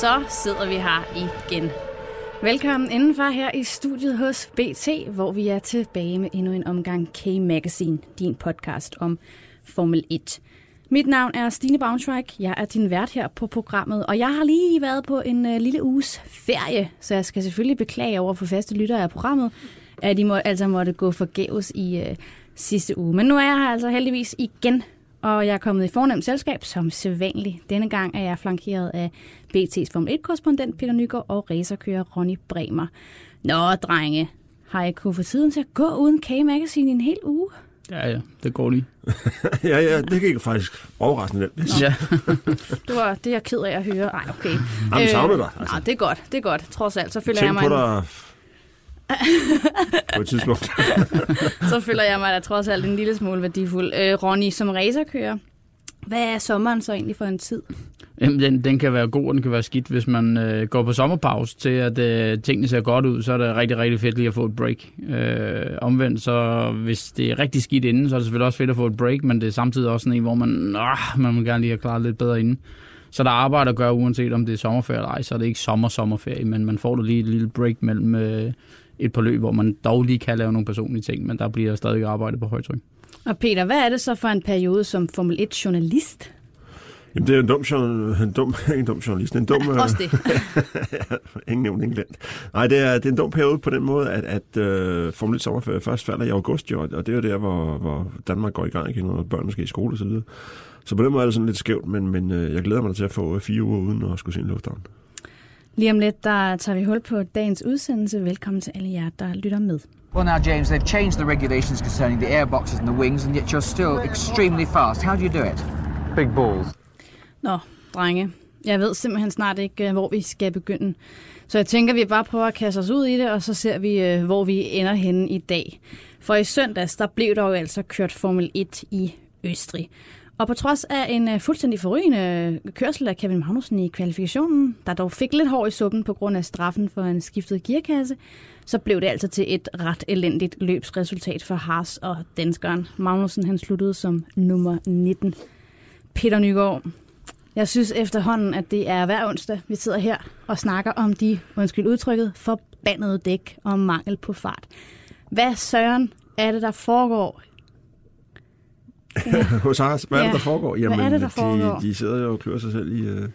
så sidder vi her igen. Velkommen indenfor her i studiet hos BT, hvor vi er tilbage med endnu en omgang K-Magazine, din podcast om Formel 1. Mit navn er Stine Braunschweig. Jeg er din vært her på programmet, og jeg har lige været på en øh, lille uges ferie, så jeg skal selvfølgelig beklage over for faste lyttere af programmet, at I må, altså måtte gå forgæves i øh, sidste uge. Men nu er jeg her altså heldigvis igen og jeg er kommet i fornemt selskab som sædvanligt. Denne gang er jeg flankeret af BT's Formel 1-korrespondent Peter Nygaard og racerkører Ronny Bremer. Nå, drenge, har jeg kunnet få tiden til at gå uden K-Magazine i en hel uge? Ja, ja, det går lige. ja, ja, det gik faktisk overraskende nemt. Ja. det var det, jeg er ked af at høre. Ej, okay. Jamen, savner dig. Altså. Nej, det er godt, det er godt. Trods alt, så føler Tænk jeg mig... på dig på et tidspunkt. så føler jeg mig da trods alt en lille smule værdifuld. Øh, Ronny, som racerkører, hvad er sommeren så egentlig for en tid? Jamen, den, den kan være god, og den kan være skidt. Hvis man øh, går på sommerpause til, at øh, tingene ser godt ud, så er det rigtig, rigtig fedt lige at få et break. Øh, omvendt, så hvis det er rigtig skidt inden, så er det selvfølgelig også fedt at få et break, men det er samtidig også sådan en, hvor man, øh, man må gerne lige have klaret lidt bedre inden. Så der er arbejde at gøre, uanset om det er sommerferie eller ej, så er det ikke sommer-sommerferie, men man får da lige et lille break mellem øh, et par løb, hvor man dog lige kan lave nogle personlige ting, men der bliver stadig arbejdet på højtryk. Og Peter, hvad er det så for en periode som Formel 1-journalist? Jamen, det er en dum, en dum, en dum journalist. En dum, Også det. ingen nævnt, ingen glemt. Nej, det er, det er en dum periode på den måde, at, at uh, Formel 1 sommerferie først falder i august, jo, og det er jo der, hvor, hvor Danmark går i gang igen, og børnene skal i skole og så videre. Så på den måde er det sådan lidt skævt, men, men uh, jeg glæder mig til at få fire uger uden at skulle se en lufthavn. Lige om lidt, der tager vi hul på dagens udsendelse. Velkommen til alle jer, der lytter med. Well, now, James, they've changed the regulations concerning the airboxes and the wings, and yet you're still extremely fast. How do you do it? Big balls. Nå, drenge. Jeg ved simpelthen snart ikke, øh, hvor vi skal begynde. Så jeg tænker, vi bare prøver at kaste os ud i det, og så ser vi, øh, hvor vi ender henne i dag. For i søndags, der blev der jo altså kørt Formel 1 i Østrig. Og på trods af en uh, fuldstændig forrygende øh, kørsel af Kevin Magnussen i kvalifikationen, der dog fik lidt hår i suppen på grund af straffen for en skiftet gearkasse, så blev det altså til et ret elendigt løbsresultat for Haas og danskeren. Magnussen han sluttede som nummer 19. Peter Nygaard, jeg synes efterhånden, at det er hver onsdag, vi sidder her og snakker om de, undskyld udtrykket, forbandede dæk og mangel på fart. Hvad søren er det, der foregår Ja. Hos Ars, hvad ja. er det, der foregår? Jamen, hvad er det, der foregår? De, de sidder jo og klør sig selv i, uh,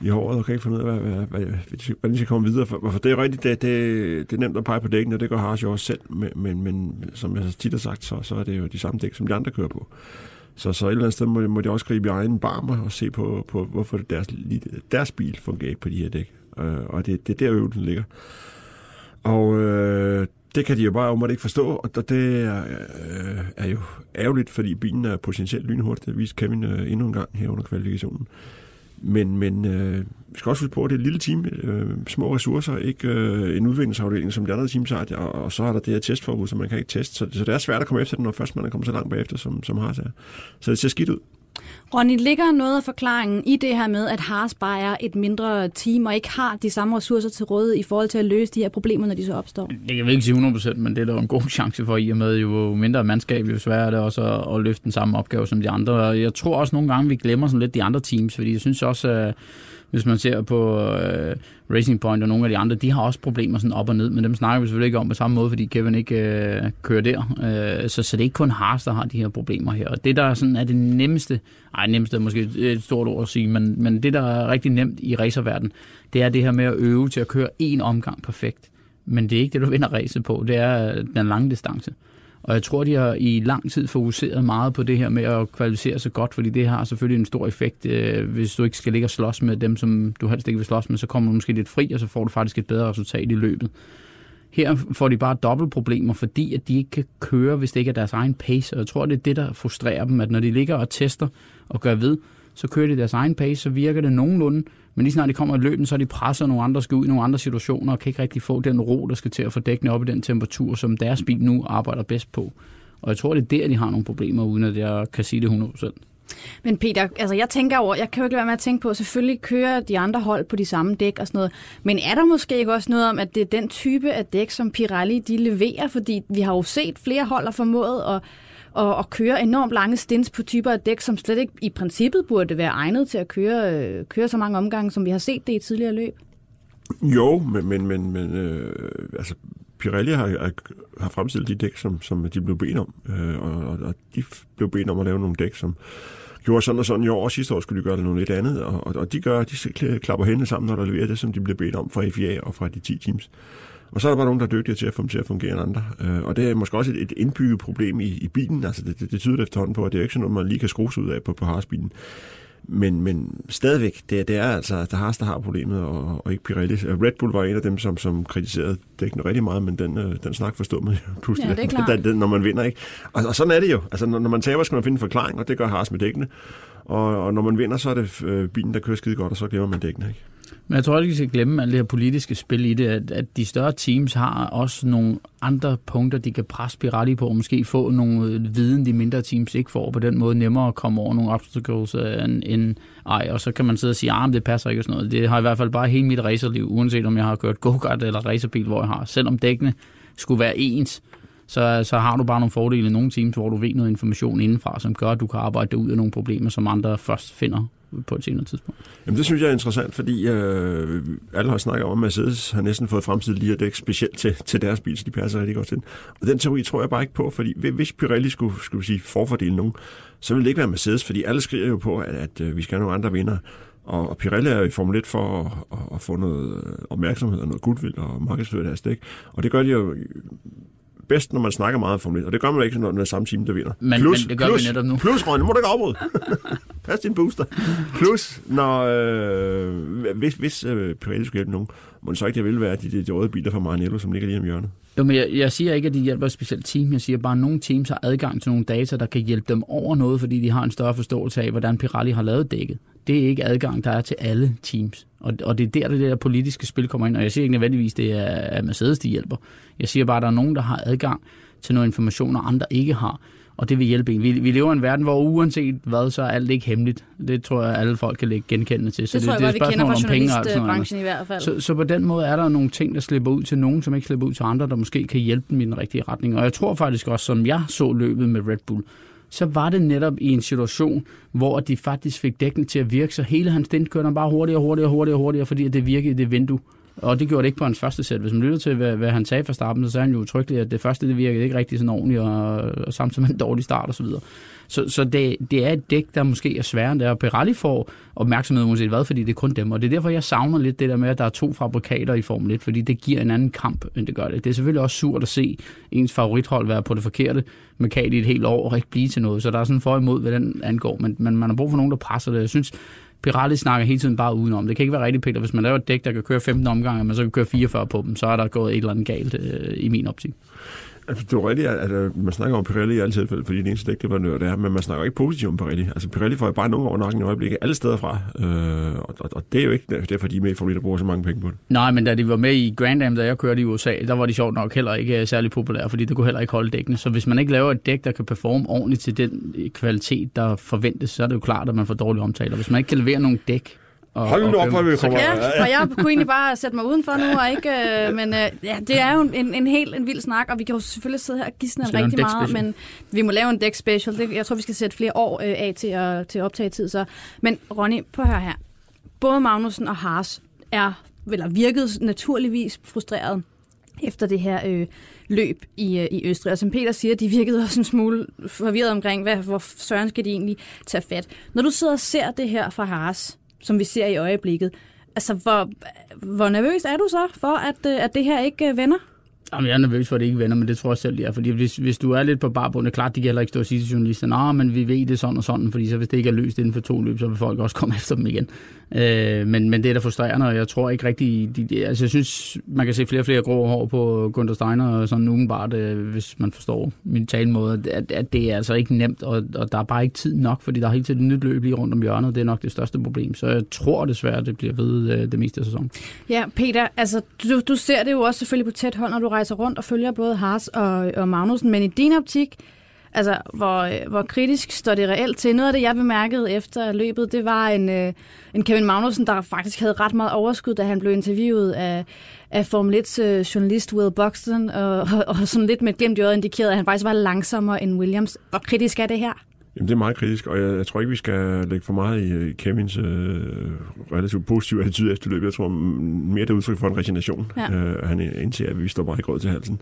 i håret og kan ikke finde ud af, hvad, hvad, hvad, hvordan de skal komme videre. For, for det er rigtigt, det, det, det er nemt at pege på dækken, og det gør Haas jo også selv. Men, men, men som jeg tit har sagt, så, så er det jo de samme dæk, som de andre kører på. Så, så et eller andet sted må, må de også gribe i egen barmer og se på, på hvorfor deres, deres bil fungerer ikke på de her dæk. Uh, og det, det er der øvelsen ligger. Og uh, det kan de jo bare umiddelbart ikke forstå, og det er, øh, er jo ærgerligt, fordi bilen er potentielt lynhurtig. Det viste Kevin øh, endnu en gang her under kvalifikationen. Men, men øh, vi skal også huske på, at det er et lille team, øh, små ressourcer, ikke øh, en udviklingsafdeling, som de andre teams har, og, og så er der det her testforbud, som man kan ikke teste. Så, så det er svært at komme efter den, når først man er kommet så langt bagefter, som, som har sig. Så det ser skidt ud. Ronny, ligger noget af forklaringen i det her med, at Haas bare er et mindre team og ikke har de samme ressourcer til rådighed i forhold til at løse de her problemer, når de så opstår? Det kan vi ikke sige 100%, men det er der en god chance for, i og med jo mindre mandskab, jo sværere er det også at, at løfte den samme opgave som de andre. Jeg tror også nogle gange, vi glemmer sådan lidt de andre teams, fordi jeg synes også, at hvis man ser på øh, Racing Point og nogle af de andre, de har også problemer sådan op og ned, men dem snakker vi selvfølgelig ikke om på samme måde, fordi Kevin ikke øh, kører der. Øh, så, så det er ikke kun Haas, der har de her problemer her. Og det, der sådan er det nemmeste, ej nemmeste er måske et stort ord at sige, men, men det, der er rigtig nemt i racerverdenen, det er det her med at øve til at køre én omgang perfekt. Men det er ikke det, du vinder racet på, det er øh, den lange distance. Og jeg tror, de har i lang tid fokuseret meget på det her med at kvalificere sig godt, fordi det har selvfølgelig en stor effekt. Øh, hvis du ikke skal ligge og slås med dem, som du helst ikke vil slås med, så kommer du måske lidt fri, og så får du faktisk et bedre resultat i løbet. Her får de bare dobbelt problemer, fordi at de ikke kan køre, hvis det ikke er deres egen pace. Og jeg tror, det er det, der frustrerer dem, at når de ligger og tester og gør ved, så kører de deres egen pace, så virker det nogenlunde. Men lige snart de kommer i løben, så er de presset, og nogle andre skal ud i nogle andre situationer, og kan ikke rigtig få den ro, der skal til at få dækkene op i den temperatur, som deres bil nu arbejder bedst på. Og jeg tror, det er der, de har nogle problemer, uden at jeg kan sige det 100%. Men Peter, altså jeg tænker over, jeg kan jo ikke lade være med at tænke på, selvfølgelig kører de andre hold på de samme dæk og sådan noget, men er der måske ikke også noget om, at det er den type af dæk, som Pirelli de leverer, fordi vi har jo set flere hold har formået at og, og køre enormt lange stints på typer af dæk, som slet ikke i princippet burde være egnet til at køre, øh, køre så mange omgange, som vi har set det i tidligere løb? Jo, men, men, men, men øh, altså, Pirelli har, har fremstillet de dæk, som, som de blev bedt om, øh, og, og de blev bedt om at lave nogle dæk, som gjorde sådan og sådan i år, og sidste år skulle de gøre det noget lidt andet, og, og de gør, de klapper hændene sammen, når der leverer det, som de bliver bedt om fra FIA og fra de 10 teams. Og så er der bare nogen, der er dygtige til at få dem til at fungere end andre. Øh, og det er måske også et, et indbygget problem i, i bilen. Altså det, det, det tyder efterhånden på, at det er ikke sådan noget, man lige kan skrue ud af på, på Haas-bilen. Men, men stadigvæk, det, det er altså der Haas, der har problemet, og, og ikke Pirelli. Red Bull var en af dem, som, som kritiserede dækkene rigtig meget, men den, øh, den snak forstod man jo pludselig, ja, det er klart. Den, den, når man vinder. ikke. Og, og sådan er det jo. Altså, når, når man taber, skal man finde en forklaring, og det gør Haas med dækkene. Og, og når man vinder, så er det øh, bilen, der kører skide godt, og så glemmer man dækkene. Ikke? Men jeg tror ikke, vi skal glemme alt det her politiske spil i det, at, at de større teams har også nogle andre punkter, de kan presse Pirelli på, og måske få nogle viden, de mindre teams ikke får, på den måde nemmere at komme over nogle obstacles øh, end, end ej, og så kan man sidde og sige, ah, at det passer ikke og sådan noget. Det har i hvert fald bare hele mit racerliv, uanset om jeg har kørt go-kart eller racerbil, hvor jeg har. Selvom dækkene skulle være ens, så, så har du bare nogle fordele i nogle teams, hvor du ved noget information indenfra, som gør, at du kan arbejde ud af nogle problemer, som andre først finder på et senere tidspunkt. Jamen det synes jeg er interessant, fordi øh, alle har snakket om, at Mercedes har næsten fået fremtidig lige dæk specielt til, til deres bil, så de passer rigtig godt til den. Og den teori tror jeg bare ikke på, fordi hvis Pirelli skulle, skulle sige forfordele nogen, så ville det ikke være Mercedes, fordi alle skriger jo på, at, at, at vi skal have nogle andre vinder. Og, og Pirelli er i Formel 1 for at, at, at få noget øh, opmærksomhed og noget goodwill og markedsføre deres dæk. Og det gør de jo bedst, når man snakker meget om Formel 1, og det gør man ikke, når det er samme team, der vinder. Men, plus, men det gør plus, vi netop nu. Plus, Rønne, må du ikke afbryde. Pas din booster. Plus, når, øh, hvis, hvis øh, Pirelli skulle hjælpe nogen, må det så ikke det vil være de, de, de røde biler fra Maranello, som ligger lige om hjørnet. Jo, men jeg, jeg siger ikke, at de hjælper et specielt team. Jeg siger bare, at nogle teams har adgang til nogle data, der kan hjælpe dem over noget, fordi de har en større forståelse af, hvordan Pirelli har lavet dækket. Det er ikke adgang, der er til alle teams. Og, og det er der, det der politiske spil kommer ind. Og jeg siger ikke nødvendigvis, det er Mercedes, de hjælper. Jeg siger bare, at der er nogen, der har adgang til noget information, og andre ikke har. Og det vil hjælpe en. Vi, vi lever i en verden, hvor uanset hvad, så er alt ikke hemmeligt. Det tror jeg, alle folk kan lægge genkendende til. Så det, det tror jeg det, godt, vi kender fra journalistbranchen i hvert fald. Så, så på den måde er der nogle ting, der slipper ud til nogen, som ikke slipper ud til andre, der måske kan hjælpe dem i den rigtige retning. Og jeg tror faktisk også, som jeg så løbet med Red Bull, så var det netop i en situation, hvor de faktisk fik dækken til at virke, så hele hans stint kørte bare hurtigere, hurtigere, hurtigere, hurtigere, fordi det virkede i det vindue. Og det gjorde det ikke på hans første sæt. Hvis man lytter til, hvad, hvad han sagde fra starten, så sagde han jo utryggeligt, at det første det virkede ikke rigtig sådan ordentligt, og, og samtidig med en dårlig start osv. Så, så, så det, det er et dæk, der måske er sværere end det, og Pirelli får opmærksomhed uanset hvad, fordi det er kun dem. Og det er derfor, jeg savner lidt det der med, at der er to fabrikater i Formel 1, fordi det giver en anden kamp, end det gør det. Det er selvfølgelig også surt at se ens favorithold være på det forkerte med Kali et helt år og ikke blive til noget. Så der er sådan for imod, hvad den angår. Men, men man har brug for nogen, der presser det. Jeg synes, Pirelli snakker hele tiden bare udenom. Det kan ikke være rigtigt, Peter. Hvis man laver et dæk, der kan køre 15 omgange, og man så kan køre 44 på dem, så er der gået et eller andet galt øh, i min optik. Altså, det er rigtigt, at, man snakker om Pirelli i alle tilfælde, fordi det eneste dæk, det var det er, men man snakker ikke positivt om Pirelli. Altså Pirelli får jo bare nogen over nakken i øjeblikket, alle steder fra, øh, og, og, og, det er jo ikke derfor, de er med i Formel 1, der bruger så mange penge på det. Nej, men da de var med i Grand Am, da jeg kørte i USA, der var de sjovt nok heller ikke øh, særlig populære, fordi det kunne heller ikke holde dækkene. Så hvis man ikke laver et dæk, der kan performe ordentligt til den øh, kvalitet, der forventes, så er det jo klart, at man får dårlige omtaler. Hvis man ikke kan levere nogle dæk, og, Hold nu op, hvor vi kommer. Ja, og jeg kunne egentlig bare sætte mig udenfor nu, og ikke, øh, men øh, ja, det er jo en, en helt en vild snak, og vi kan jo selvfølgelig sidde her og gisne rigtig meget, men vi må lave en deck special. Det, jeg tror, vi skal sætte flere år øh, af til at, til at optage tid. Så. Men Ronny, på hør her. Både Magnussen og Haas er, eller virkede naturligvis frustreret efter det her øh, løb i, øh, i Østrig. Og som Peter siger, de virkede også en smule forvirret omkring, hvad, hvor søren skal de egentlig tage fat. Når du sidder og ser det her fra Haas, som vi ser i øjeblikket. Altså, hvor, hvor nervøs er du så for, at, øh, at det her ikke øh, vender? Jamen, jeg er nervøs for, at det ikke vender, men det tror jeg selv, det er. Fordi hvis, hvis du er lidt på barbundet, klart, de kan heller ikke stå og sige til journalisterne, nah, men vi ved det sådan og sådan, fordi så hvis det ikke er løst inden for to løb, så vil folk også komme efter dem igen. Øh, men, men det er da frustrerende, og jeg tror ikke rigtig... De, de, altså, jeg synes, man kan se flere og flere grå hår på Gunther Steiner, og sådan umiddelbart, øh, hvis man forstår min talemåde, at, at det er altså ikke nemt, og, og der er bare ikke tid nok, fordi der er hele tiden et nyt løb lige rundt om hjørnet, det er nok det største problem. Så jeg tror desværre, det bliver ved øh, det meste af sæsonen. Ja, Peter, altså du, du ser det jo også selvfølgelig på tæt hold, når du rejser rundt og følger både Haas og, og Magnussen, men i din optik, Altså, hvor, øh, hvor kritisk står det reelt til? Noget af det, jeg bemærkede efter løbet, det var en, øh, en Kevin Magnussen, der faktisk havde ret meget overskud, da han blev interviewet af, af Formel 1's øh, journalist Will Buxton, og, og, og sådan lidt med et glemt i øjet indikeret, at han faktisk var langsommere end Williams. Hvor kritisk er det her? Jamen, det er meget kritisk, og jeg, jeg tror ikke, vi skal lægge for meget i, i Kevins øh, relativt positive attitude efter løbet. Jeg tror mere, det er udtryk for en resignation. Ja. Øh, han indser, at vi står bare i grød til halsen.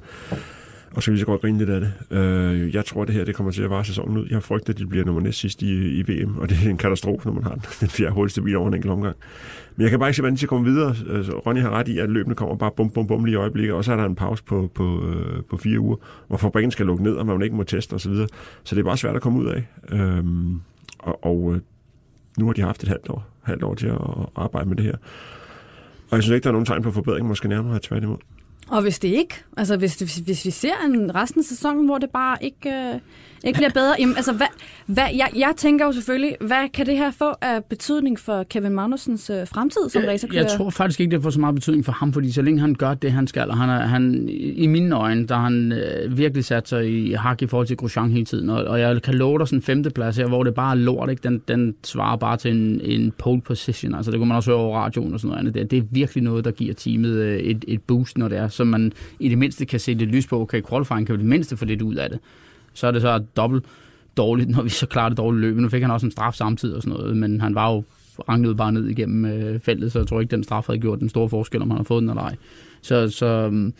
Og så kan vi så godt grine lidt af det. Øh, jeg tror, det her det kommer til at vare sæsonen ud. Jeg frygter, at de bliver nummer næst sidst i, i VM, og det er en katastrofe, når man har den fjerde hurtigste bil over en enkelt omgang. Men jeg kan bare ikke se, hvordan de skal komme videre. Altså, Ronny har ret i, at løbende kommer bare bum, bum, bum lige i øjeblikket, og så er der en pause på, på, øh, på fire uger, hvor fabrikken skal lukke ned, og man ikke må teste osv. Så, videre. så det er bare svært at komme ud af. Øh, og og øh, nu har de haft et halvt år, halvt år til at arbejde med det her. Og jeg synes ikke, der er nogen tegn på forbedring, måske nærmere tværtimod. Og hvis det ikke, altså hvis, det, hvis vi ser en resten af sæsonen, hvor det bare ikke, øh, ikke bliver bedre, jamen, altså hvad, hvad, jeg, jeg tænker jo selvfølgelig, hvad kan det her få af betydning for Kevin Magnusens øh, fremtid som racerkører? Jeg tror faktisk ikke, det får så meget betydning for ham, fordi så længe han gør det, han skal, og han er, han, i mine øjne, der han øh, virkelig sat sig i hak i forhold til Grosjean hele tiden, og, og jeg kan love dig sådan en femteplads her, hvor det bare er lort, ikke? Den, den svarer bare til en, en pole position, altså det kunne man også høre over radioen og sådan noget andet. Det, det er virkelig noget, der giver teamet øh, et, et boost, når det er, så man i det mindste kan se lidt lys på, okay, qualifying kan jo det mindste få lidt ud af det. Så er det så dobbelt dårligt, når vi så klarer det dårlige løb. Nu fik han også en straf samtidig og sådan noget, men han var jo ranglet bare ned igennem øh, feltet, så jeg tror ikke, den straf havde gjort den store forskel, om han har fået den eller ej. Så, så øhm,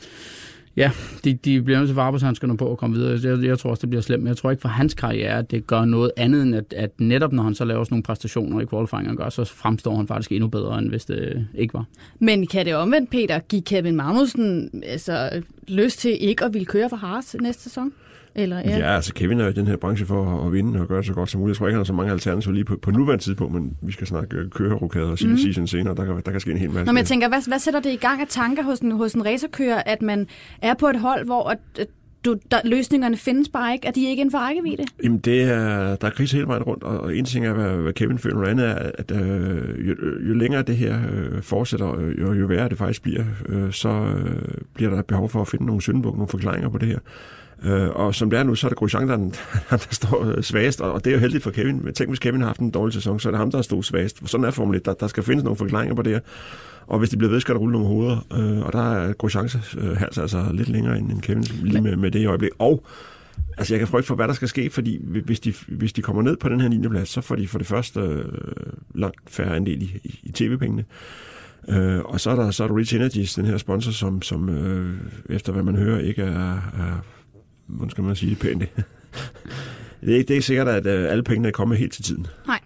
ja, de, de bliver nødt til at få arbejdshandskerne på at komme videre. Jeg, jeg tror også, det bliver slemt, men jeg tror ikke for hans karriere, at det gør noget andet end, at, at netop når han så laver sådan nogle præstationer i qualifying, gør, så fremstår han faktisk endnu bedre, end hvis det ikke var. Men kan det omvendt, Peter, give Kevin Magnussen altså, lyst til ikke at ville køre for Haas næste sæson? Eller, ja. ja, altså Kevin er i den her branche for at vinde og gøre det så godt som muligt. Jeg tror ikke, han har så mange alternativer lige på, på nuværende tidspunkt, men vi skal snakke øh, kørerokader og mm. season senere. Der kan, der kan ske en hel masse. Nå, men jeg tænker, hvad, hvad sætter det i gang af tanker hos en, hos en racerkører, at man er på et hold, hvor at, at du, der, løsningerne findes bare ikke? Er de ikke inden for rækkevidde? Jamen, det er, der er krise hele vejen rundt, og en ting er, hvad, hvad Kevin føler, noget andet er, at øh, jo, jo længere det her øh, fortsætter, jo, jo værre det faktisk bliver, øh, så øh, bliver der behov for at finde nogle syndebuk, nogle forklaringer på det her. Øh, og som det er nu, så er det Grosjean, der, der står øh, svagest, og det er jo heldigt for Kevin. Men tænk, hvis Kevin har haft en dårlig sæson, så er det ham, der står svagest. For sådan er Formel 1. Der, der skal findes nogle forklaringer på det her. Og hvis de bliver ved, skal der rulle nogle hoveder. Øh, og der er Grosjeans øh, hals altså lidt længere end Kevin lige med, med det i øjeblik. Og altså jeg kan frygte for, hvad der skal ske, fordi hvis de, hvis de kommer ned på den her 9. plads, så får de for det første øh, langt færre andel i, i, i tv-pengene. Øh, og så er der så er der Rich Energies, den her sponsor, som, som øh, efter hvad man hører, ikke er, er hvordan skal man sige det pænt? det, er ikke, det er ikke sikkert, at øh, alle pengene er kommet helt til tiden. Nej.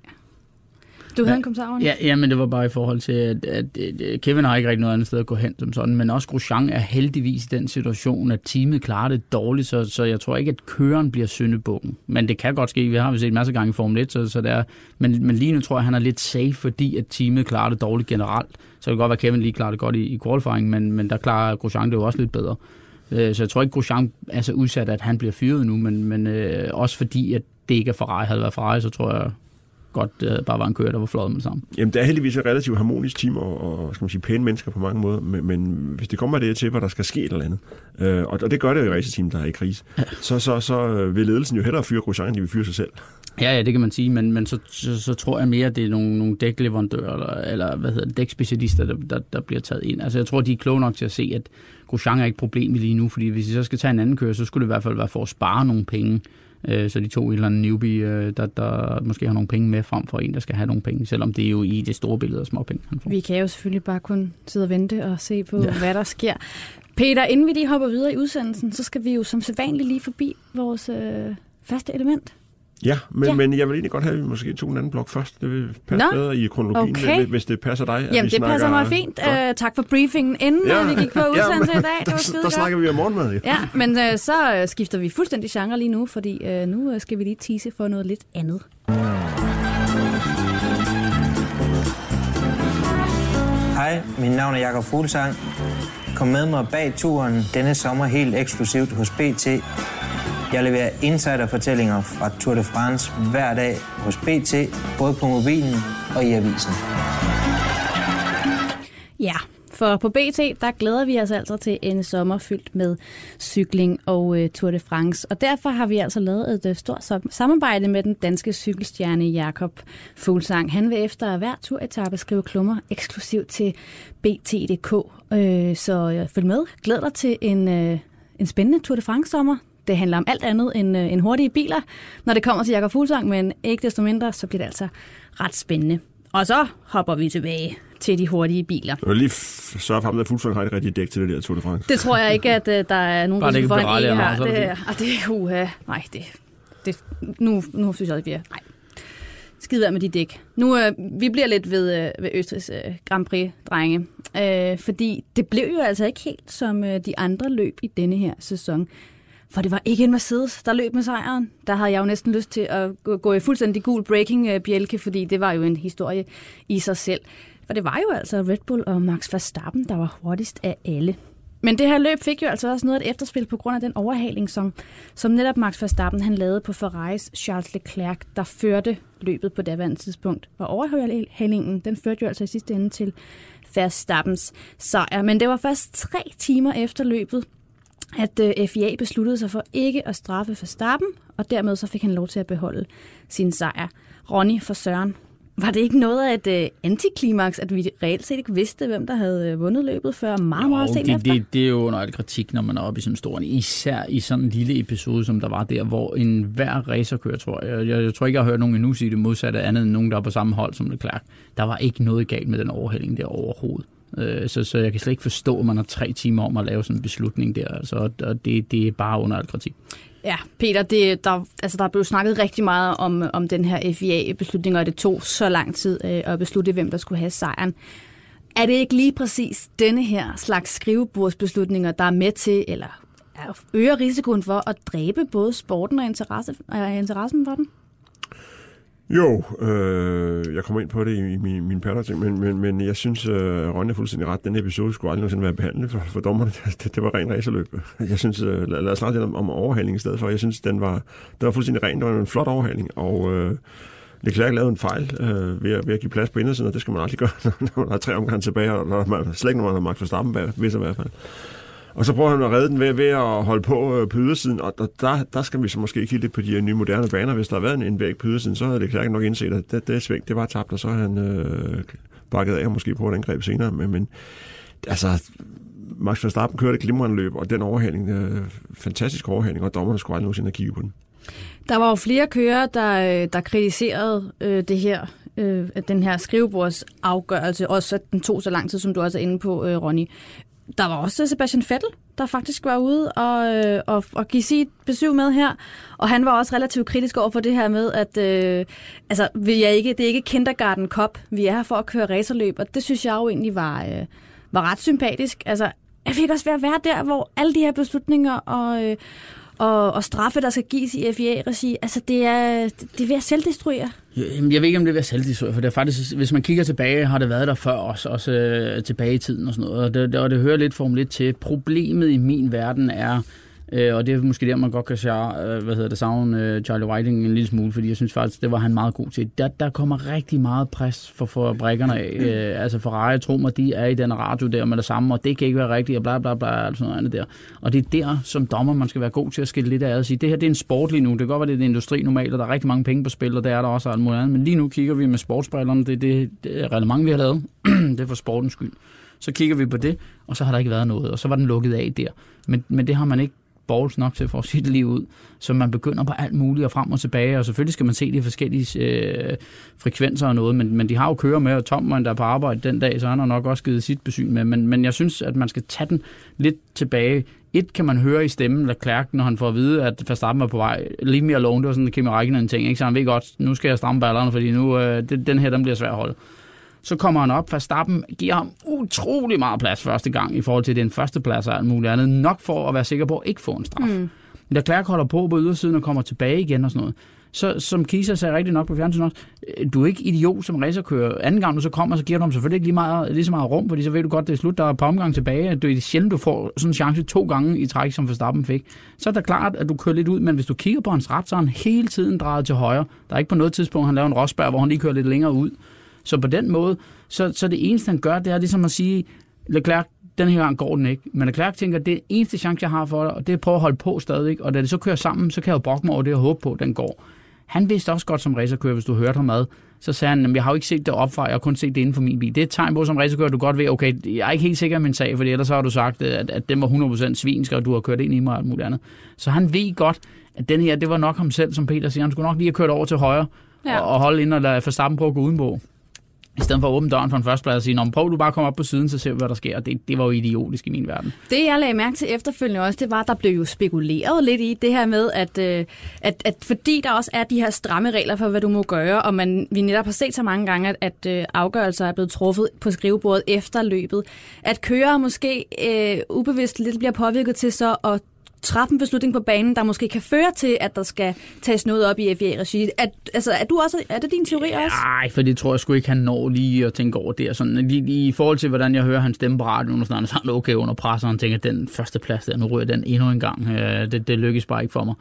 Du havde ja, en kommentar, Ja, ja, men det var bare i forhold til, at, at, at Kevin har ikke rigtig noget andet sted at gå hen som sådan, men også Grosjean er heldigvis i den situation, at teamet klarer det dårligt, så, så jeg tror ikke, at køren bliver syndebukken. Men det kan godt ske, vi har vi set en masse gange i Formel 1, så, så det er, men, men lige nu tror jeg, at han er lidt safe, fordi at teamet klarer det dårligt generelt. Så det kan godt være, at Kevin lige klarer det godt i, i qualifying, men, men der klarer Grosjean det jo også lidt bedre. Øh, så jeg tror ikke, Grosjean er så udsat, at han bliver fyret nu, men, men øh, også fordi, at det ikke er Ferrari. Havde været Ferrari, så tror jeg godt, det bare var en kører, der var flot med det samme. Jamen, det er heldigvis et relativt harmonisk team, og, og skal man sige, pæne mennesker på mange måder, men, men hvis det kommer det til, hvor der skal ske et eller andet, øh, og, og det gør det jo i racerteam, der er i krise, ja. så, så, så vil ledelsen jo hellere fyre Grosjean, end de vil fyre sig selv. Ja, ja, det kan man sige, men, men så, så, så tror jeg mere, at det er nogle, nogle dækleverandører, eller, eller hvad hedder det, dækspecialister, der, der, der bliver taget ind. Altså jeg tror, de er kloge nok til at se, at Grosjean er ikke problemet lige nu, fordi hvis de så skal tage en anden kører, så skulle det i hvert fald være for at spare nogle penge. Øh, så de to et eller andet newbie, øh, der, der måske har nogle penge med frem for en, der skal have nogle penge, selvom det er jo i det store billede af små penge, han får. Vi kan jo selvfølgelig bare kun sidde og vente og se på, ja. hvad der sker. Peter, inden vi lige hopper videre i udsendelsen, så skal vi jo som sædvanligt lige forbi vores øh, faste element. Ja, men, ja. men jeg vil egentlig godt have, at vi måske tog en anden blok først. Det vil passe Nå, bedre i kronologien, okay. hvis det passer dig. Jamen, det snakker... passer mig fint. Uh, tak for briefingen, inden ja. vi gik på udsendelse ja, i dag. Det var der, der snakker vi om morgenmad. Ja, ja men uh, så skifter vi fuldstændig genre lige nu, fordi uh, nu skal vi lige tease for noget lidt andet. Hej, mit navn er Jakob Fuglsang. Kom med mig bag turen denne sommer helt eksklusivt hos BT jeg leverer insiderfortællinger fra Tour de France hver dag hos BT, både på mobilen og i avisen. Ja, For på BT, der glæder vi os altså til en sommer fyldt med cykling og øh, Tour de France. Og derfor har vi altså lavet et øh, stort samarbejde med den danske cykelstjerne Jakob Fuglsang. Han vil efter hver turetappe skrive klummer eksklusivt til BT.dk. Øh, så øh, følg med. Glæd dig til en, øh, en spændende Tour de France-sommer. Det handler om alt andet end, uh, end hurtige biler, når det kommer til Jakob Fuglsang, men ikke desto mindre, så bliver det altså ret spændende. Og så hopper vi tilbage til de hurtige biler. Jeg vil lige sørge for, at fuldstændig har et rigtigt dæk til det der Tour de France. Det tror jeg ikke, at uh, der er nogen, der får en e her. Det, er, og det er uha. Nej, det, det, nu, nu synes jeg, at vi er... Nej. Skid med de dæk. Nu, uh, vi bliver lidt ved, uh, ved Østrigs uh, Grand Prix, drenge. Uh, fordi det blev jo altså ikke helt som uh, de andre løb i denne her sæson. For det var ikke en Mercedes, der løb med sejren. Der havde jeg jo næsten lyst til at gå i fuldstændig gul breaking-bjælke, øh, fordi det var jo en historie i sig selv. For det var jo altså Red Bull og Max Verstappen, der var hurtigst af alle. Men det her løb fik jo altså også noget af et efterspil på grund af den overhaling, som, som netop Max Verstappen han lavede på Ferraris Charles Leclerc, der førte løbet på daværende tidspunkt. Og overhalingen, den førte jo altså i sidste ende til Verstappens sejr. Men det var først tre timer efter løbet, at øh, FIA besluttede sig for ikke at straffe Verstappen, og dermed så fik han lov til at beholde sin sejr. Ronny for Søren, var det ikke noget af et uh, antiklimaks, at vi reelt set ikke vidste, hvem der havde uh, vundet løbet før meget, jo, meget sent det, efter? Det, det er jo under al kritik, når man er oppe i sådan en stor, især i sådan en lille episode, som der var der, hvor en hver racerkører, tror jeg, jeg, jeg tror ikke, jeg har hørt nogen endnu sige det modsatte, andet end nogen, der er på samme hold som Leclerc. Der var ikke noget galt med den overhældning der overhovedet. Øh, så, så jeg kan slet ikke forstå, at man har tre timer om at lave sådan en beslutning der. Altså, og det, det er bare under al kritik. Ja, Peter, det, der, altså, der er blevet snakket rigtig meget om, om den her FIA-beslutning, og det tog så lang tid øh, at beslutte, hvem der skulle have sejren. Er det ikke lige præcis denne her slags skrivebordsbeslutninger, der er med til, eller øger risikoen for at dræbe både sporten og interesse, og interessen for den? Jo, øh, jeg kommer ind på det i min, min patter, men, men, men jeg synes, øh, Ronny er fuldstændig ret. Den episode skulle aldrig nogensinde være behandlet for, for dommerne. Det, det var ren racerløb. Jeg synes, øh, lad, lad os snakke lidt om, om overhaling i stedet for. Jeg synes, den var, den var fuldstændig ren. Det var en flot overhaling, og øh, Leclerc lavede en fejl øh, ved, at, ved at give plads på indersiden, og det skal man aldrig gøre, når man har tre omgange tilbage, og når man, slet ikke når man har Max Verstappen bag, hvis i hvert fald. Og så prøver han at redde den ved, ved at holde på øh, på ydersiden, og der, der skal vi så måske kigge lidt på de nye moderne baner. Hvis der har været en, en væg på ydersiden, så havde det klart nok indset, at det, det sving, det var tabt, og så havde han øh, bakket af og måske på et angreb senere. Men, men altså, Max Verstappen kørte et glimrende løb, og den overhaling, øh, fantastisk overhaling, og dommerne skulle aldrig nogensinde have kigget på den. Der var jo flere kører, der, øh, der kritiserede øh, det her, øh, den her skrivebordsafgørelse, også at den tog så lang tid, som du også er inde på, øh, Ronny. Der var også Sebastian Vettel, der faktisk var ude og, øh, og, og give sit besøg med her. Og han var også relativt kritisk over for det her med, at øh, altså, vi er ikke, det er ikke Kindergarten Cup. Vi er her for at køre racerløb, og det synes jeg jo egentlig var, øh, var ret sympatisk. Altså, jeg fik også ved at være der, hvor alle de her beslutninger og, øh, og, og straffe, der skal gives i FIA-regi, altså det er, det er ved at selvdestruere. Jeg ved ikke, om det er ved at selvdestruere, for det er faktisk, hvis man kigger tilbage, har det været der før også, også øh, tilbage i tiden og sådan noget, og det, og det hører lidt Formel 1 til. Problemet i min verden er, Øh, og det er måske der, man godt kan sige, øh, hvad hedder det, savne øh, Charlie Whiting en lille smule, fordi jeg synes faktisk, det var han meget god til. Der, der kommer rigtig meget pres for, for brækkerne af. Øh, altså Ferrari, tro mig, de er i den radio der med det samme, og det kan ikke være rigtigt, og bla bla bla, og sådan noget andet der. Og det er der, som dommer, man skal være god til at skille lidt af og sige, det her det er en sport lige nu, det kan godt være, det er en industri normalt, og der er rigtig mange penge på spil, og det er der også alt muligt andet. Men lige nu kigger vi med sportsbrillerne, det, det, det er mange, vi har lavet. det er for sportens skyld. Så kigger vi på det, og så har der ikke været noget, og så var den lukket af der. Men, men det har man ikke balls nok til for sit liv ud, så man begynder på alt muligt og frem og tilbage, og selvfølgelig skal man se de forskellige øh, frekvenser og noget, men, men de har jo kører med, og Tom, der er på arbejde den dag, så han har nok også givet sit besyn med, men, men jeg synes, at man skal tage den lidt tilbage. Et kan man høre i stemmen Leclerc, når han får at vide, at Verstappen er på vej. Leave me alone, det var sådan en Kimi Räikkönen ting, ikke? så han ved godt, nu skal jeg stramme ballerne, fordi nu, øh, det, den her, den bliver svær at holde. Så kommer han op, Verstappen giver ham utrolig meget plads første gang i forhold til den første plads og alt muligt andet. Nok for at være sikker på at ikke få en straf. Mm. Men Klerk holder på på ydersiden og kommer tilbage igen og sådan noget. Så som Kisa sagde rigtig nok på fjernsynet også, øh, du er ikke idiot som racerkører. Anden gang du så kommer, så giver du ham selvfølgelig ikke lige, meget, lige så meget rum, fordi så ved du godt, det er slut, der er på omgang tilbage. Det er sjældent, du får sådan en chance to gange i træk, som Verstappen fik. Så er det klart, at du kører lidt ud, men hvis du kigger på hans ret, så er han hele tiden drejet til højre. Der er ikke på noget tidspunkt, han laver en Rosberg, hvor han lige kører lidt længere ud. Så på den måde, så, så det eneste, han gør, det er ligesom at sige, Leclerc, den her gang går den ikke. Men Leclerc tænker, det er eneste chance, jeg har for dig, og det er at prøve at holde på stadig. Og da det så kører sammen, så kan jeg jo brokke mig over det og håbe på, at den går. Han vidste også godt som racerkører, hvis du hørte ham ad, så sagde han, jeg har jo ikke set det opfra, jeg har kun set det inden for min bil. Det er et tegn på som racerkører, du godt ved, okay, jeg er ikke helt sikker i min sag, for ellers har du sagt, at, at den var 100% svinsk, og du har kørt ind i mig og alt muligt andet. Så han ved godt, at den her, det var nok ham selv, som Peter siger. Han skulle nok lige have kørt over til højre, ja. og, og holde ind og lade Verstappen prøve at gå udenpå. I stedet for at åbne døren for en førsteplads og sige, prøv du bare at komme op på siden, så ser vi, hvad der sker. Det, det var jo idiotisk i min verden. Det, jeg lagde mærke til efterfølgende også, det var, at der blev jo spekuleret lidt i det her med, at, øh, at, at fordi der også er de her stramme regler for, hvad du må gøre, og man, vi netop har set så mange gange, at, at øh, afgørelser er blevet truffet på skrivebordet efter løbet, at kører måske øh, ubevidst lidt bliver påvirket til så at træffe en beslutning på banen, der måske kan føre til, at der skal tages noget op i FIA-regi. Er, altså, er, du også, er det din teori også? Nej, for det tror jeg sgu ikke, han når lige at tænke over det. Sådan, i, I forhold til, hvordan jeg hører hans stemme på radioen, så er han okay under pres, og han tænker, at den første plads der, nu ryger den endnu en gang. Øh, det, det lykkes bare ikke for mig.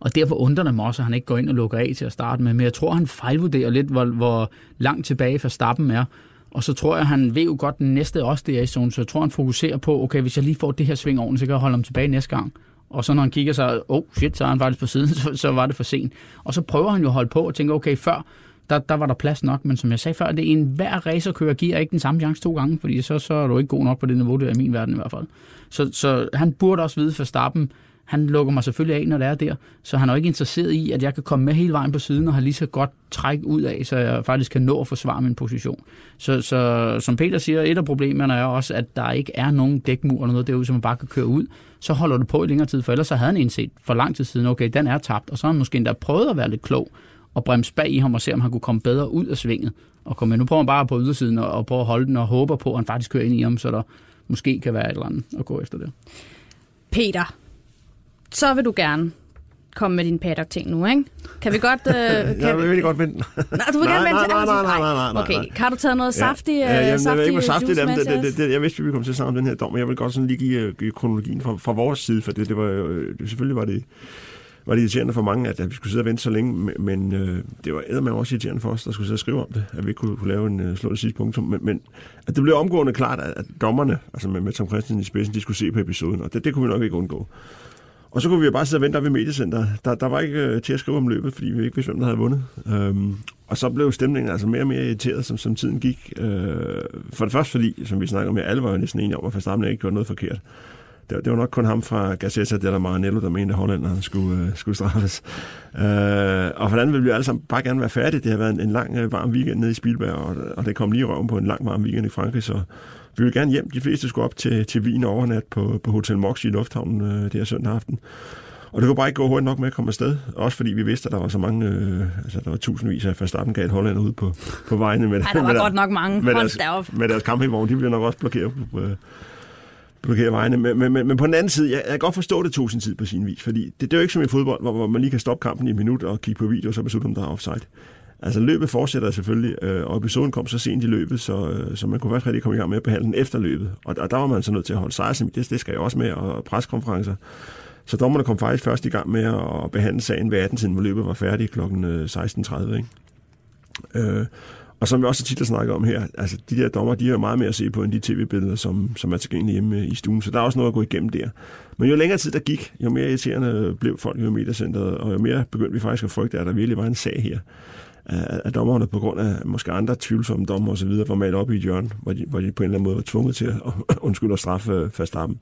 Og derfor undrer det mig også, at han ikke går ind og lukker af til at starte med. Men jeg tror, han fejlvurderer lidt, hvor, hvor langt tilbage for stappen er. Og så tror jeg, han ved jo godt, den næste også det er i zone, så jeg tror, han fokuserer på, okay, hvis jeg lige får det her sving ordentligt, så kan jeg holde ham tilbage næste gang. Og så når han kigger sig, oh shit, så er han faktisk på siden, så, så var det for sent. Og så prøver han jo at holde på og tænke, okay, før, der, der var der plads nok, men som jeg sagde før, det er en hver racerkører giver ikke den samme chance to gange, fordi så, så er du ikke god nok på det niveau, det er i min verden i hvert fald. Så, så han burde også vide for starten, han lukker mig selvfølgelig af, når det er der, så han er ikke interesseret i, at jeg kan komme med hele vejen på siden og have lige så godt træk ud af, så jeg faktisk kan nå at forsvare min position. Så, så som Peter siger, et af problemerne er også, at der ikke er nogen dækmur eller noget derude, som man bare kan køre ud. Så holder du på i længere tid, for ellers så havde han indset for lang tid siden, okay, den er tabt, og så har han måske endda prøvet at være lidt klog og bremse bag i ham og se, om han kunne komme bedre ud af svinget. Og komme Nu prøver han bare på ydersiden og, og prøver at holde den og håber på, at han faktisk kører ind i ham, så der måske kan være et eller andet at gå efter det. Peter, så vil du gerne komme med din paddock-ting nu, ikke? Kan vi godt... Uh, kan jeg vil godt vente. nej, du vil nej, gerne vente nej, nej, nej, nej, nej, nej, Okay, har du taget noget saftigt ja, ja, jamen, saftig jeg, ikke, saftigt, jamen, det, det, det, jeg vidste, vi ville komme til at snakke om den her dom, men jeg vil godt sådan lige give, give kronologien fra, fra vores side, for det, det var jo, selvfølgelig var det, var det irriterende for mange, at, at vi skulle sidde og vente så længe, men øh, det var med også irriterende for os, der skulle sidde og skrive om det, at vi ikke kunne, kunne lave en uh, slå det sidste punktum. Men, men at det blev omgående klart, at, at dommerne, altså med, med Tom Christensen i spidsen, de skulle se på episoden, og det, det kunne vi nok ikke undgå. Og så kunne vi jo bare sidde og vente op i mediecenter. Der, der var ikke øh, til at skrive om løbet, fordi vi ikke vidste, hvem der havde vundet. Øhm, og så blev stemningen altså mere og mere irriteret, som, som tiden gik. Øh, for det første fordi, som vi snakker om her, alle var jo næsten enige om, at Verstappen ikke gjorde noget forkert. Det, det var nok kun ham fra Gazzetta der Maranello, der mente, at hollænderne skulle, øh, skulle straffes. Øh, og for det andet ville vi alle sammen bare gerne være færdige. Det har været en, en lang, øh, varm weekend nede i Spielberg, og, og det kom lige røven på en lang, varm weekend i Frankrig, så vi vil gerne hjem. De fleste skulle op til, til Wien overnat på, på Hotel Mox i Lufthavnen øh, det her søndag aften. Og det kunne bare ikke gå hurtigt nok med at komme afsted. Også fordi vi vidste, at der var så mange, øh, altså der var tusindvis af Verstappen gav Holland ud på, på vejene. Med, Ej, der var med godt nok mange. Med deres, med deres campingvogn, de bliver nok også blokeret øh, blokere vejene. Men, men, men, men på den anden side, jeg, jeg kan godt forstå, det tog sin tid på sin vis, fordi det, det er jo ikke som i fodbold, hvor, hvor man lige kan stoppe kampen i et minut og kigge på video, og så beslutte, om der er offside. Altså løbet fortsætter selvfølgelig, øh, og episoden kom så sent i løbet, så, øh, så man kunne faktisk rigtig komme i gang med at behandle den efter løbet. Og, og der var man så nødt til at holde sig, det, det skal jeg også med, og preskonferencer. Så dommerne kom faktisk først i gang med at behandle sagen ved 18 hvor løbet var færdigt kl. 16.30. Øh, ikke? Øh, og som vi også tit har snakket om her, altså de der dommer, de har meget mere at se på end de tv-billeder, som, som er tilgængelige hjemme i stuen. Så der er også noget at gå igennem der. Men jo længere tid der gik, jo mere irriterende blev folk i mediecenteret, og jo mere begyndte vi faktisk at frygte, at der virkelig var en sag her. At dommerne på grund af måske andre tvivlsomme dommer osv. var malet op i et hjørne, hvor de, hvor de på en eller anden måde var tvunget til at undskylde at straffe øh, Verstappen.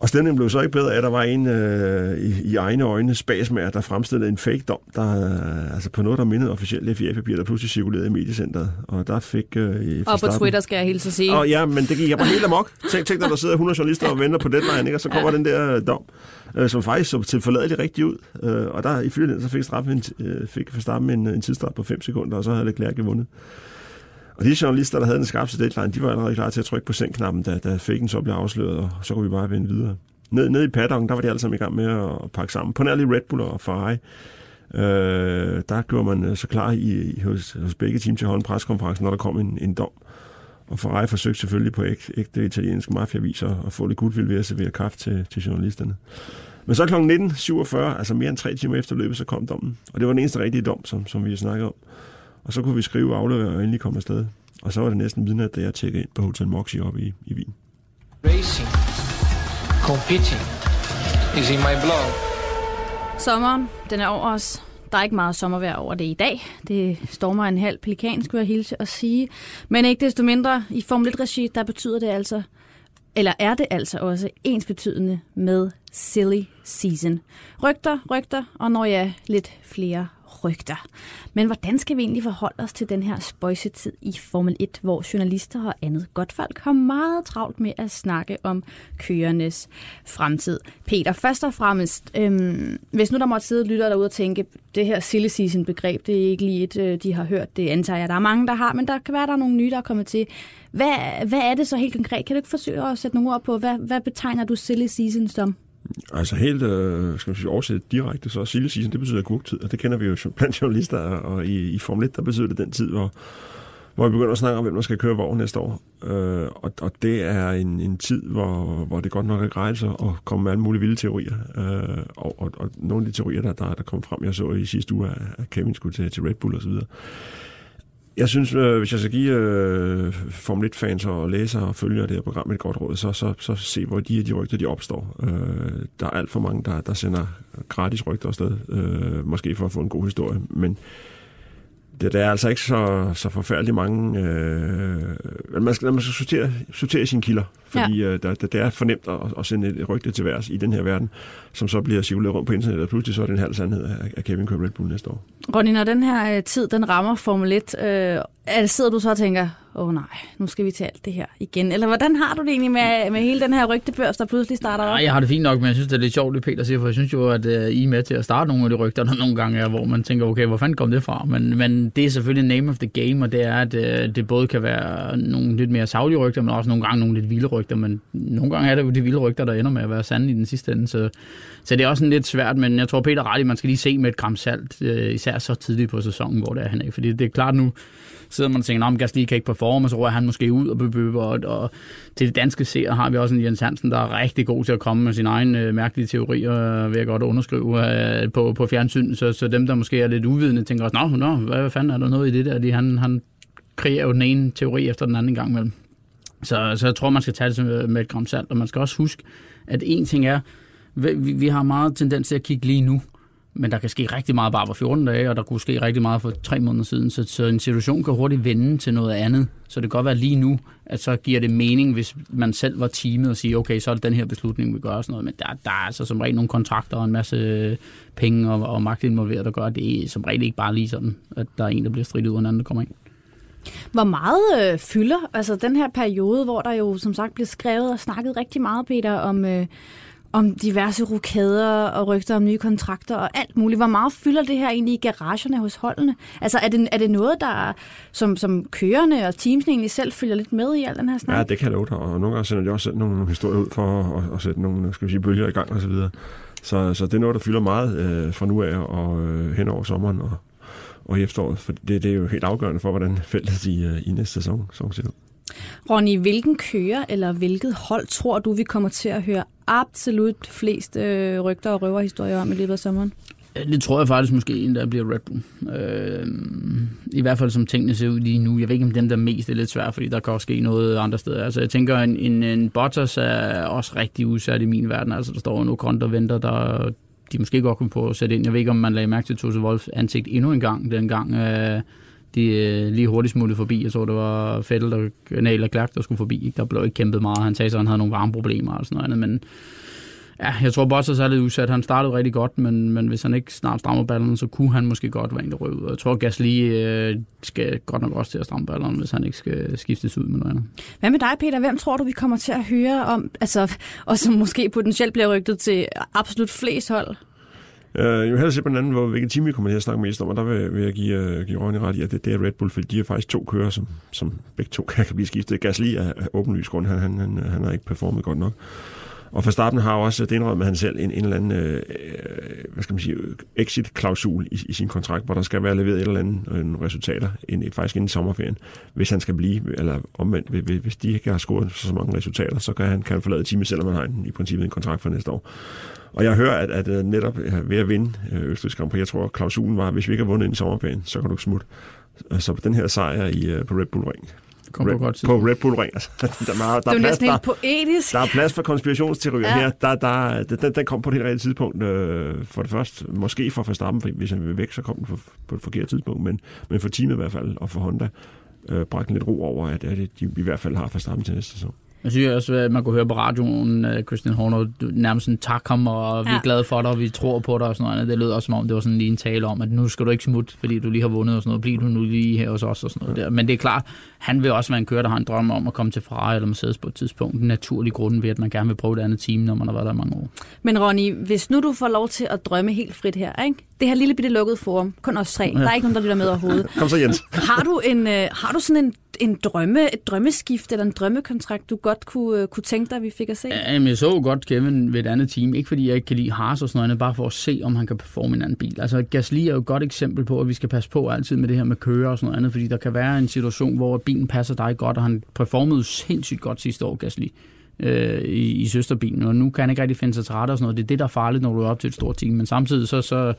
Og stemningen blev så ikke bedre af, at der var en øh, i, i egne øjne spasmager, der fremstillede en fake dom, der, øh, altså på noget, der mindede officielt FIA-papir, der pludselig cirkulerede i mediecenteret. Og der fik... Øh, og på Twitter skal jeg helt så sige. Og ja, men det gik jeg bare helt amok. Tænk, tænk når der sidder 100 journalister og venter på deadline, ikke? og så kommer ja. den der øh, dom, øh, som faktisk så til forladeligt rigtigt ud. Øh, og der ifølge den, så fik straffen en, øh, fik Verstappen en, en tidsstart på 5 sekunder, og så havde Leclerc vundet. Og de journalister, der havde den skarpeste deadline, de var allerede klar til at trykke på sendknappen, da, da faken så blev afsløret, og så kunne vi bare vende videre. Ned, ned i paddocken, der var de alle sammen i gang med at pakke sammen. På nærlig Red Bull og Ferrari, øh, der gjorde man øh, så klar i, i, hos, hos begge team til at holde en preskonference, når der kom en, en dom. Og Ferrari forsøgte selvfølgelig på ægte, ægte italienske mafiaviser at få lidt gudvild ved at servere kaffe til, til journalisterne. Men så kl. 19.47, altså mere end tre timer efter løbet, så kom dommen. Og det var den eneste rigtige dom, som, som vi snakkede om. Og så kunne vi skrive, aflevere og endelig komme afsted. Og så var det næsten midnat, da jeg tjekkede ind på Hotel Moxie oppe i, i Wien. Racing, competing is in my blood. Sommeren, den er over os. Der er ikke meget sommervejr over det i dag. Det stormer en halv pelikan, skulle jeg hilse at sige. Men ikke desto mindre, i Formel 1-regi, der betyder det altså, eller er det altså også ens betydende med silly season. Rygter, rygter, og når jeg lidt flere rygter. Men hvordan skal vi egentlig forholde os til den her spøjsetid i Formel 1, hvor journalister og andet godt folk har meget travlt med at snakke om køernes fremtid? Peter, først og fremmest, øhm, hvis nu der måtte sidde lytter derude og tænke, det her silly season begreb, det er ikke lige et, øh, de har hørt, det antager jeg, der er mange, der har, men der kan være, der er nogle nye, der er kommet til. Hvad, hvad er det så helt konkret? Kan du ikke forsøge at sætte nogle ord på, hvad, hvad betegner du silly season som? Altså helt, øh, skal man sige, oversætte direkte, så silly season, det betyder agurktid, og det kender vi jo blandt journalister, og i, i Formel 1, der betyder det den tid, hvor, hvor vi begynder at snakke om, hvem der skal køre vogn næste år. Øh, og, og det er en, en tid, hvor, hvor det godt nok er grejt at komme med alle mulige vilde teorier. Øh, og, og, og nogle af de teorier, der, der, der kom frem, jeg så i sidste uge, at Kevin skulle til, til Red Bull osv., jeg synes, øh, hvis jeg skal give øh, Formel 1-fans og læsere og følgere det her program et godt råd, så, så, så se, hvor de, de rygter de opstår. Øh, der er alt for mange, der, der sender gratis rygter afsted, øh, måske for at få en god historie, men det, der er altså ikke så, så forfærdeligt mange... Øh, man skal, man skal sortere, sortere sine kilder, fordi ja. øh, der, det er fornemt at, at sende et rygte til værs i den her verden, som så bliver cirkuleret rundt på internettet, og pludselig så er det en halv sandhed af, Kevin køber Red Bull næste år. Ronny, når den her øh, tid, den rammer Formel 1, øh, sidder du så og tænker, åh oh, nej, nu skal vi til alt det her igen. Eller hvordan har du det egentlig med, med hele den her rygtebørs, der pludselig starter op? Nej, jeg har det fint nok, men jeg synes, det er lidt sjovt, det Peter siger, for jeg synes jo, at øh, I er med til at starte nogle af de rygter, der nogle gange er, hvor man tænker, okay, hvor fanden kom det fra? Men, men det er selvfølgelig name of the game, og det er, at øh, det både kan være nogle lidt mere savlige rygter, men også nogle gange nogle lidt vilde rygter, men nogle gange er det jo de vilde rygter, der ender med at være sande i den sidste ende, så, så det er også en lidt svært, men jeg tror, Peter ret i, man skal lige se med et gram salt, øh, især så tidligt på sæsonen, hvor det er han er, fordi det er klart nu, sidder man og tænker, om Gasly kan ikke performe, så rører han måske ud og bebøber. Og, og til det danske seer har vi også en Jens Hansen, der er rigtig god til at komme med sin egen øh, mærkelige teorier, øh, vil jeg godt underskrive øh, på, på fjernsyn. Så, så dem, der måske er lidt uvidende, tænker også, nå, nå hvad, hvad fanden er der noget i det der? De, han, han kreerer jo den ene teori efter den anden gang imellem. Så, så jeg tror, man skal tage det med et gram salt, og man skal også huske, at en ting er, vi, vi har meget tendens til at kigge lige nu, men der kan ske rigtig meget bare for 14 dage, og der kunne ske rigtig meget for tre måneder siden, så, så en situation kan hurtigt vende til noget andet. Så det kan godt være lige nu, at så giver det mening, hvis man selv var teamet og siger, okay, så er det den her beslutning, vi gør sådan noget. Men der, der er altså som regel nogle kontrakter og en masse penge og, og magt involveret, der gør, at det er som regel ikke bare lige sådan, at der er en, der bliver stridt ud, og en anden, der kommer ind. Hvor meget øh, fylder altså den her periode, hvor der jo som sagt bliver skrevet og snakket rigtig meget, Peter, om, øh, om diverse rokader og rygter om nye kontrakter og alt muligt. Hvor meget fylder det her egentlig i garagerne hos holdene? Altså er det, er det noget, der som, som kørende og teamsene egentlig selv følger lidt med i al den her snak? Ja, det kan jeg love dig, og nogle gange sender de også selv nogle, nogle historier ud for at, at sætte nogle skal vi sige, bølger i gang osv. Så, så, så det er noget, der fylder meget øh, fra nu af og øh, hen over sommeren og, og i efteråret, for det, det er jo helt afgørende for, hvordan feltet i, øh, i næste sæson, sæson ser ud. Ronny, hvilken kører eller hvilket hold tror du, vi kommer til at høre absolut flest øh, rygter og røverhistorier om i løbet af sommeren? Det tror jeg faktisk måske en, der bliver Red Bull. Øh, I hvert fald som tingene ser ud lige nu. Jeg ved ikke, om dem der mest er lidt svært, fordi der kan også ske noget andre steder. Altså jeg tænker, en, en, en Bottas er også rigtig udsat i min verden. Altså der står en Ocon, der venter, der de måske godt kunne på at sætte ind. Jeg ved ikke, om man lagde mærke til Tosse Wolf ansigt endnu en gang, dengang... øh, de øh, lige hurtigt smuttede forbi. Jeg tror, det var Fettel, der, nej, eller Clark, der skulle forbi. Ikke? Der blev ikke kæmpet meget. Han sagde så, at han havde nogle varme problemer og sådan noget andet, men Ja, jeg tror Bottas er lidt udsat. Han startede rigtig godt, men, men hvis han ikke snart strammer ballerne, så kunne han måske godt være en, der røg ud. Jeg tror, Gasly øh, skal godt nok også til at stramme ballerne, hvis han ikke skal skiftes ud med noget andet. Hvad med dig, Peter? Hvem tror du, vi kommer til at høre om, altså, og som måske potentielt bliver rygtet til absolut flest hold? Øh, jeg vil hellere se på den anden, hvor, hvilken time vi kommer til at snakke mest om, og der vil, vil jeg give, uh, give Ronny ret i, at det, det er Red Bull, fordi de er faktisk to kører, som, som begge to kan, kan blive skiftet. Gasly er, åbenlyst grund, han, han, han, han har ikke performet godt nok. Og Verstappen har også, det indrømmet han selv, en, en eller anden øh, øh, hvad skal man sige, exit-klausul i, i sin kontrakt, hvor der skal være leveret et eller andet øh, resultater, ind, faktisk inden sommerferien, hvis han skal blive, eller omvendt, hvis de ikke har scoret så mange resultater, så kan han, kan han forlade teamet, selvom han har en, i princippet en kontrakt for næste år. Og jeg hører, at, at øh, netop ved at vinde øh, Østrig Grand Prix, jeg tror, klausulen var, at hvis vi ikke har vundet inden sommerferien, så kan du smutte. Så den her sejr i, på Red Bull Ring, Kom på godt Red, på Red Bull Ring. Altså, der, er, der, Det er plads, næsten der, poetisk. der er plads for konspirationsteorier Ja. her. Der, der, der, den, den kom på det helt rigtige tidspunkt. Øh, for det første, måske for Verstappen, fordi hvis han vil væk, så kom den for, på et forkert tidspunkt. Men, men for teamet i hvert fald, og for Honda, øh, bragte lidt ro over, at, at de i hvert fald har Verstappen til næste sæson. Jeg synes også, at man kunne høre på radioen, uh, Christian Horner nærmest sådan, tak ham, og vi er Ja. glade for dig, og vi tror på dig og sådan noget. Det lød også som om, det var sådan lige en tale om, at nu skal du ikke smutte, fordi du lige har vundet og sådan noget. Bliv du nu lige her hos os og sådan noget der. Men det er klart, han vil også være en kører, der har en drøm om at komme til Ferrari eller Mercedes på et tidspunkt. En naturlig grund ved, at man gerne vil prøve et andet team, når man har været der mange år. Men Ronny, hvis nu du får lov til at drømme helt frit her, ikke? Det her lille bitte lukkede forum, kun os tre, der er ikke nogen, der lytter med overhovedet. Kom så, Jens. Har du, en, øh, har du sådan en, en drømme, et drømmeskift eller en drømmekontrakt, du godt kunne, øh, kunne tænke dig, at vi fik at se? Jamen, jeg så godt Kevin ved et andet team. Ikke fordi jeg ikke kan lide Haas og sådan noget, bare for at se, om han kan performe en anden bil. Altså, Gasly er jo et godt eksempel på, at vi skal passe på altid med det her med kører og sådan noget andet, fordi der kan være en situation, hvor bilen passer dig godt, og han performede sindssygt godt sidste år, Gasly øh, i, i søsterbilen, og nu kan han ikke rigtig finde sig til rette og sådan noget. Det er det, der er farligt, når du er op til et stort team. Men samtidig så, så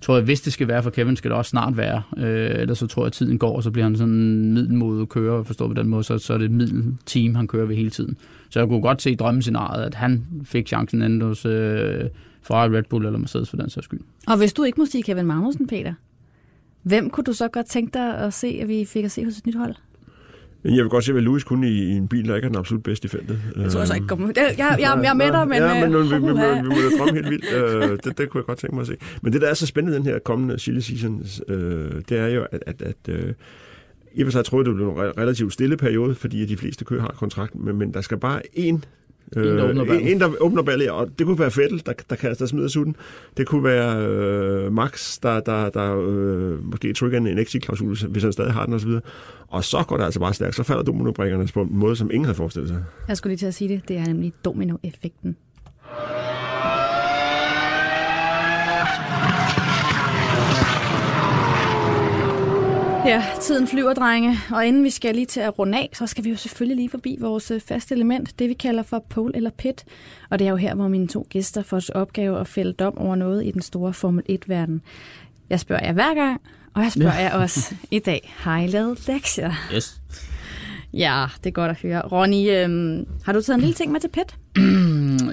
tror jeg, hvis det skal være for Kevin, skal det også snart være. Øh, ellers så tror jeg, at tiden går, og så bliver han sådan en middelmodig kører, forstår på den måde, så, så er det et middelteam, han kører ved hele tiden. Så jeg kunne godt se drømmescenariet, at han fik chancen enten hos øh, Ferrari, Red Bull eller Mercedes for den sags skyld. Og hvis du ikke må sige Kevin Magnussen, Peter, hvem kunne du så godt tænke dig at se, at vi fik at se hos et nyt hold? Men jeg vil godt se, hvad Lewis kunne i, i en bil, der ikke er den absolut bedste i feltet. Jeg tror altså ikke komme. Jeg, jeg, jeg, jeg er med dig, men... Ja, men øh, vi, vi, vi, vi, vi må da drømme helt vildt. Øh, det, det kunne jeg godt tænke mig at se. Men det, der er så spændende den her kommende silly season, øh, det er jo, at, at, at øh, i og for sig tror jeg, det bliver en re- relativt stille periode, fordi de fleste kører har kontrakt, men, men der skal bare en En, der åbner ballen. en, en, der åbner ballet, og det kunne være Fettel, der, der kaster smider sutten. Det kunne være øh, Max, der, der, der øh, måske trigger en exit-klausul, hvis han stadig har den osv. Og så går det altså bare stærkt. Så falder dominobrikkerne på en måde, som ingen havde forestillet sig. Jeg skulle lige til at sige det. Det er nemlig domino-effekten. Ja, tiden flyver, drenge. Og inden vi skal lige til at runde af, så skal vi jo selvfølgelig lige forbi vores øh, faste element, det vi kalder for pole eller pit. Og det er jo her, hvor mine to gæster får til opgave at fælde dom over noget i den store Formel 1-verden. Jeg spørger jer hver gang, og jeg spørger jer også i dag. Har I lavet lektier? Yes. Ja, det er godt at høre. Ronny, øhm, har du taget en lille ting med til pit?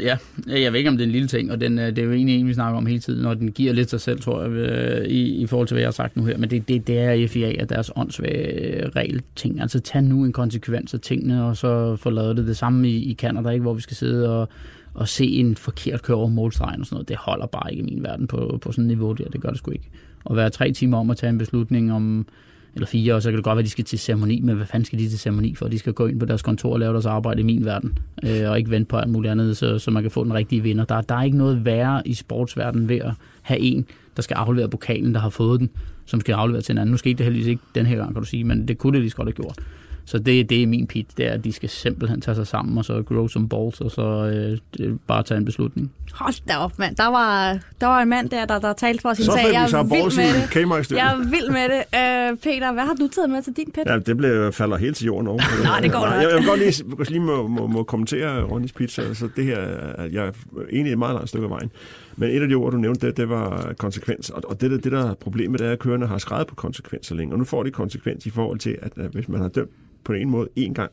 Ja, jeg ved ikke, om det er en lille ting, og den, øh, det er jo egentlig en, vi snakker om hele tiden, og den giver lidt sig selv, tror jeg, øh, i, i forhold til, hvad jeg har sagt nu her. Men det, det, det er FIA og deres åndssvage øh, regel ting. Altså tag nu en konsekvens af tingene, og så få lavet det det samme i, i Canada, ikke? hvor vi skal sidde og, og se en forkert køre over målstregen og sådan noget. Det holder bare ikke i min verden på, på sådan et niveau der. Det gør det sgu ikke. Og være tre timer om at tage en beslutning om eller fire, og så kan det godt være, at de skal til ceremoni, men hvad fanden skal de til ceremoni for? De skal gå ind på deres kontor og lave deres arbejde i min verden, øh, og ikke vente på alt muligt andet, så, så man kan få den rigtige vinder. Der, der er ikke noget værre i sportsverdenen ved at have en, der skal aflevere pokalen, der har fået den, som skal aflevere til en anden. Nu skete det heldigvis ikke den her gang, kan du sige, men det kunne det lige så godt have gjort. Så det, det er min pit, det er, at de skal simpelthen tage sig sammen, og så grow some balls, og så øh, det- bare tage en beslutning. Hold da op, mand. Der var, der var en mand der, der, der talte for sin Så sag. Jeg så er vild med det. Jeg er vild med det. Øh, Peter, hvad har du taget med til din pit? Ja, det blev, falder helt til jorden over. Nej, det går nok. Jeg, jeg vil godt lige, lige må, må, må kommentere Ronnys pizza. Så det her, er- jeg er egentlig et meget langt stykke af vejen. Men et af de ord, du nævnte, det, det var konsekvens. Og, og det, der- det, der er problemet, det er, at kørerne har skrevet på konsekvenser længe. Og nu får de konsekvens i forhold til, at, at hvis man har dømt på en måde én gang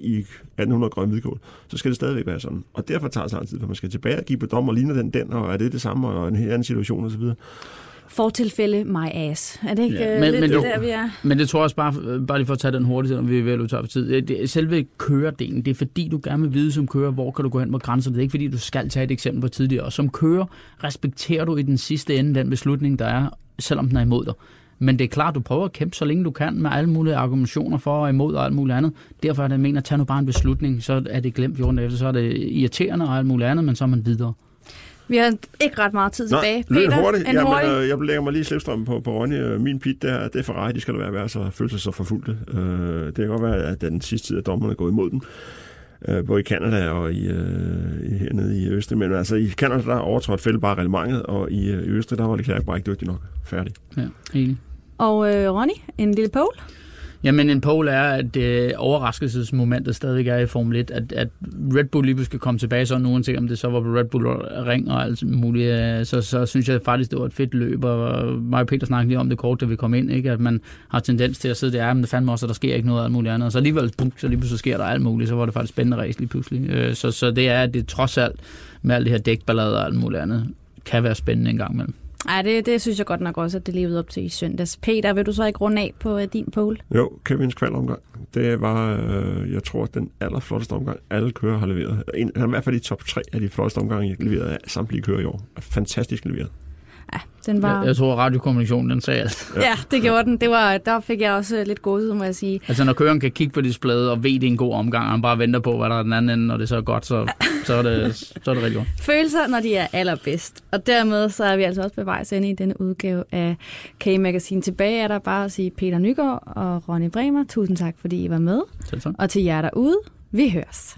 i 1800 grøn hvidkål, så skal det stadigvæk være sådan. Og derfor tager det lang tid, for man skal tilbage og give på dommer, ligner den den, og er det det samme, og en helt anden situation osv. Fortilfælde my ass. Er det ikke Ja, ja, men- lidt men det jo. der, vi er? Men det tror jeg også bare, bare lige for at tage den hurtigt, selvom vi er ved at løbe tør for tid. Det, selve køredelen, det er fordi, du gerne vil vide som kører, hvor kan du gå hen på grænserne. Det er ikke fordi, du skal tage et eksempel på tidligere. Og som kører respekterer du i den sidste ende den beslutning, der er, selvom den er imod dig. Men det er klart, du prøver at kæmpe så længe du kan med alle mulige argumentationer for og imod og alt muligt andet. Derfor er det, jeg mener, tag nu bare en beslutning, så er det glemt 14 dage efter, så er det irriterende og alt muligt andet, men så er man videre. Vi har ikke ret meget tid tilbage. løb Peter, hurtigt. en Jamen, hurtig. øh, jeg lægger mig lige i slipstrømmen på, på Ronny. Øh, Min pit, det er, det er Ferrari. De skal da være, være så føle sig så forfulgte. Øh, det kan godt være, at den sidste tid, at dommerne er gået imod den. Øh, både i Canada og i, øh, i- hernede i Østrig. Men altså, i Canada, der overtrådte Fælde bare reglementet, og i, øh, i Østrig, der var det klart bare ikke dygtig nok. Færdig. Ja, enig. Og øh, Ronny, en lille poll? Jamen en poll er, at øh, overraskelsesmomentet stadigvæk er i Formel 1, at, at Red Bull lige pludselig komme tilbage, sådan uanset om det så var på Red Bull Ring og alt muligt, øh, så, så synes jeg faktisk, det var et fedt løb, og mig og Peter snakkede lige om det kort, da vi kom ind, ikke? at man har tendens til at sidde der, men det fandme også, at der sker ikke noget alt muligt andet, og så alligevel, bum, så lige pludselig sker der alt muligt, så var det faktisk spændende race lige pludselig. Øh, så, så det er, at det trods alt med alt det her dækballade og alt muligt andet, kan være spændende en gang imellem. Nej, det, det synes jeg godt nok også, at det levede op til i søndags. Peter, vil du så ikke runde af på uh, din pole? Jo, Kevins kvalomgang. Det var, øh, jeg tror, den allerflotteste omgang, alle kører har leveret. En, er i hvert fald i top 3 af de flotteste omgange, jeg leveret af samtlige kører i år. Fantastisk leveret. Den var... Jeg, jeg tror, at radiokommunikationen den sagde alt. Ja, det gjorde den. Det var, der fik jeg også lidt gåsehud, må jeg sige. Altså, når køren kan kigge på displayet og ved, det er en god omgang, og han bare venter på, hvad der er den anden ende, når det så er godt, så, så, er, det, så er det rigtig godt. Følelser, når de er allerbedst. Og dermed så er vi altså også på vej ind i denne udgave af K-Magazine. Tilbage er der bare at sige Peter Nygaard og Ronny Bremer. Tusind tak, fordi I var med. Selv tak. Og til jer derude, vi høres.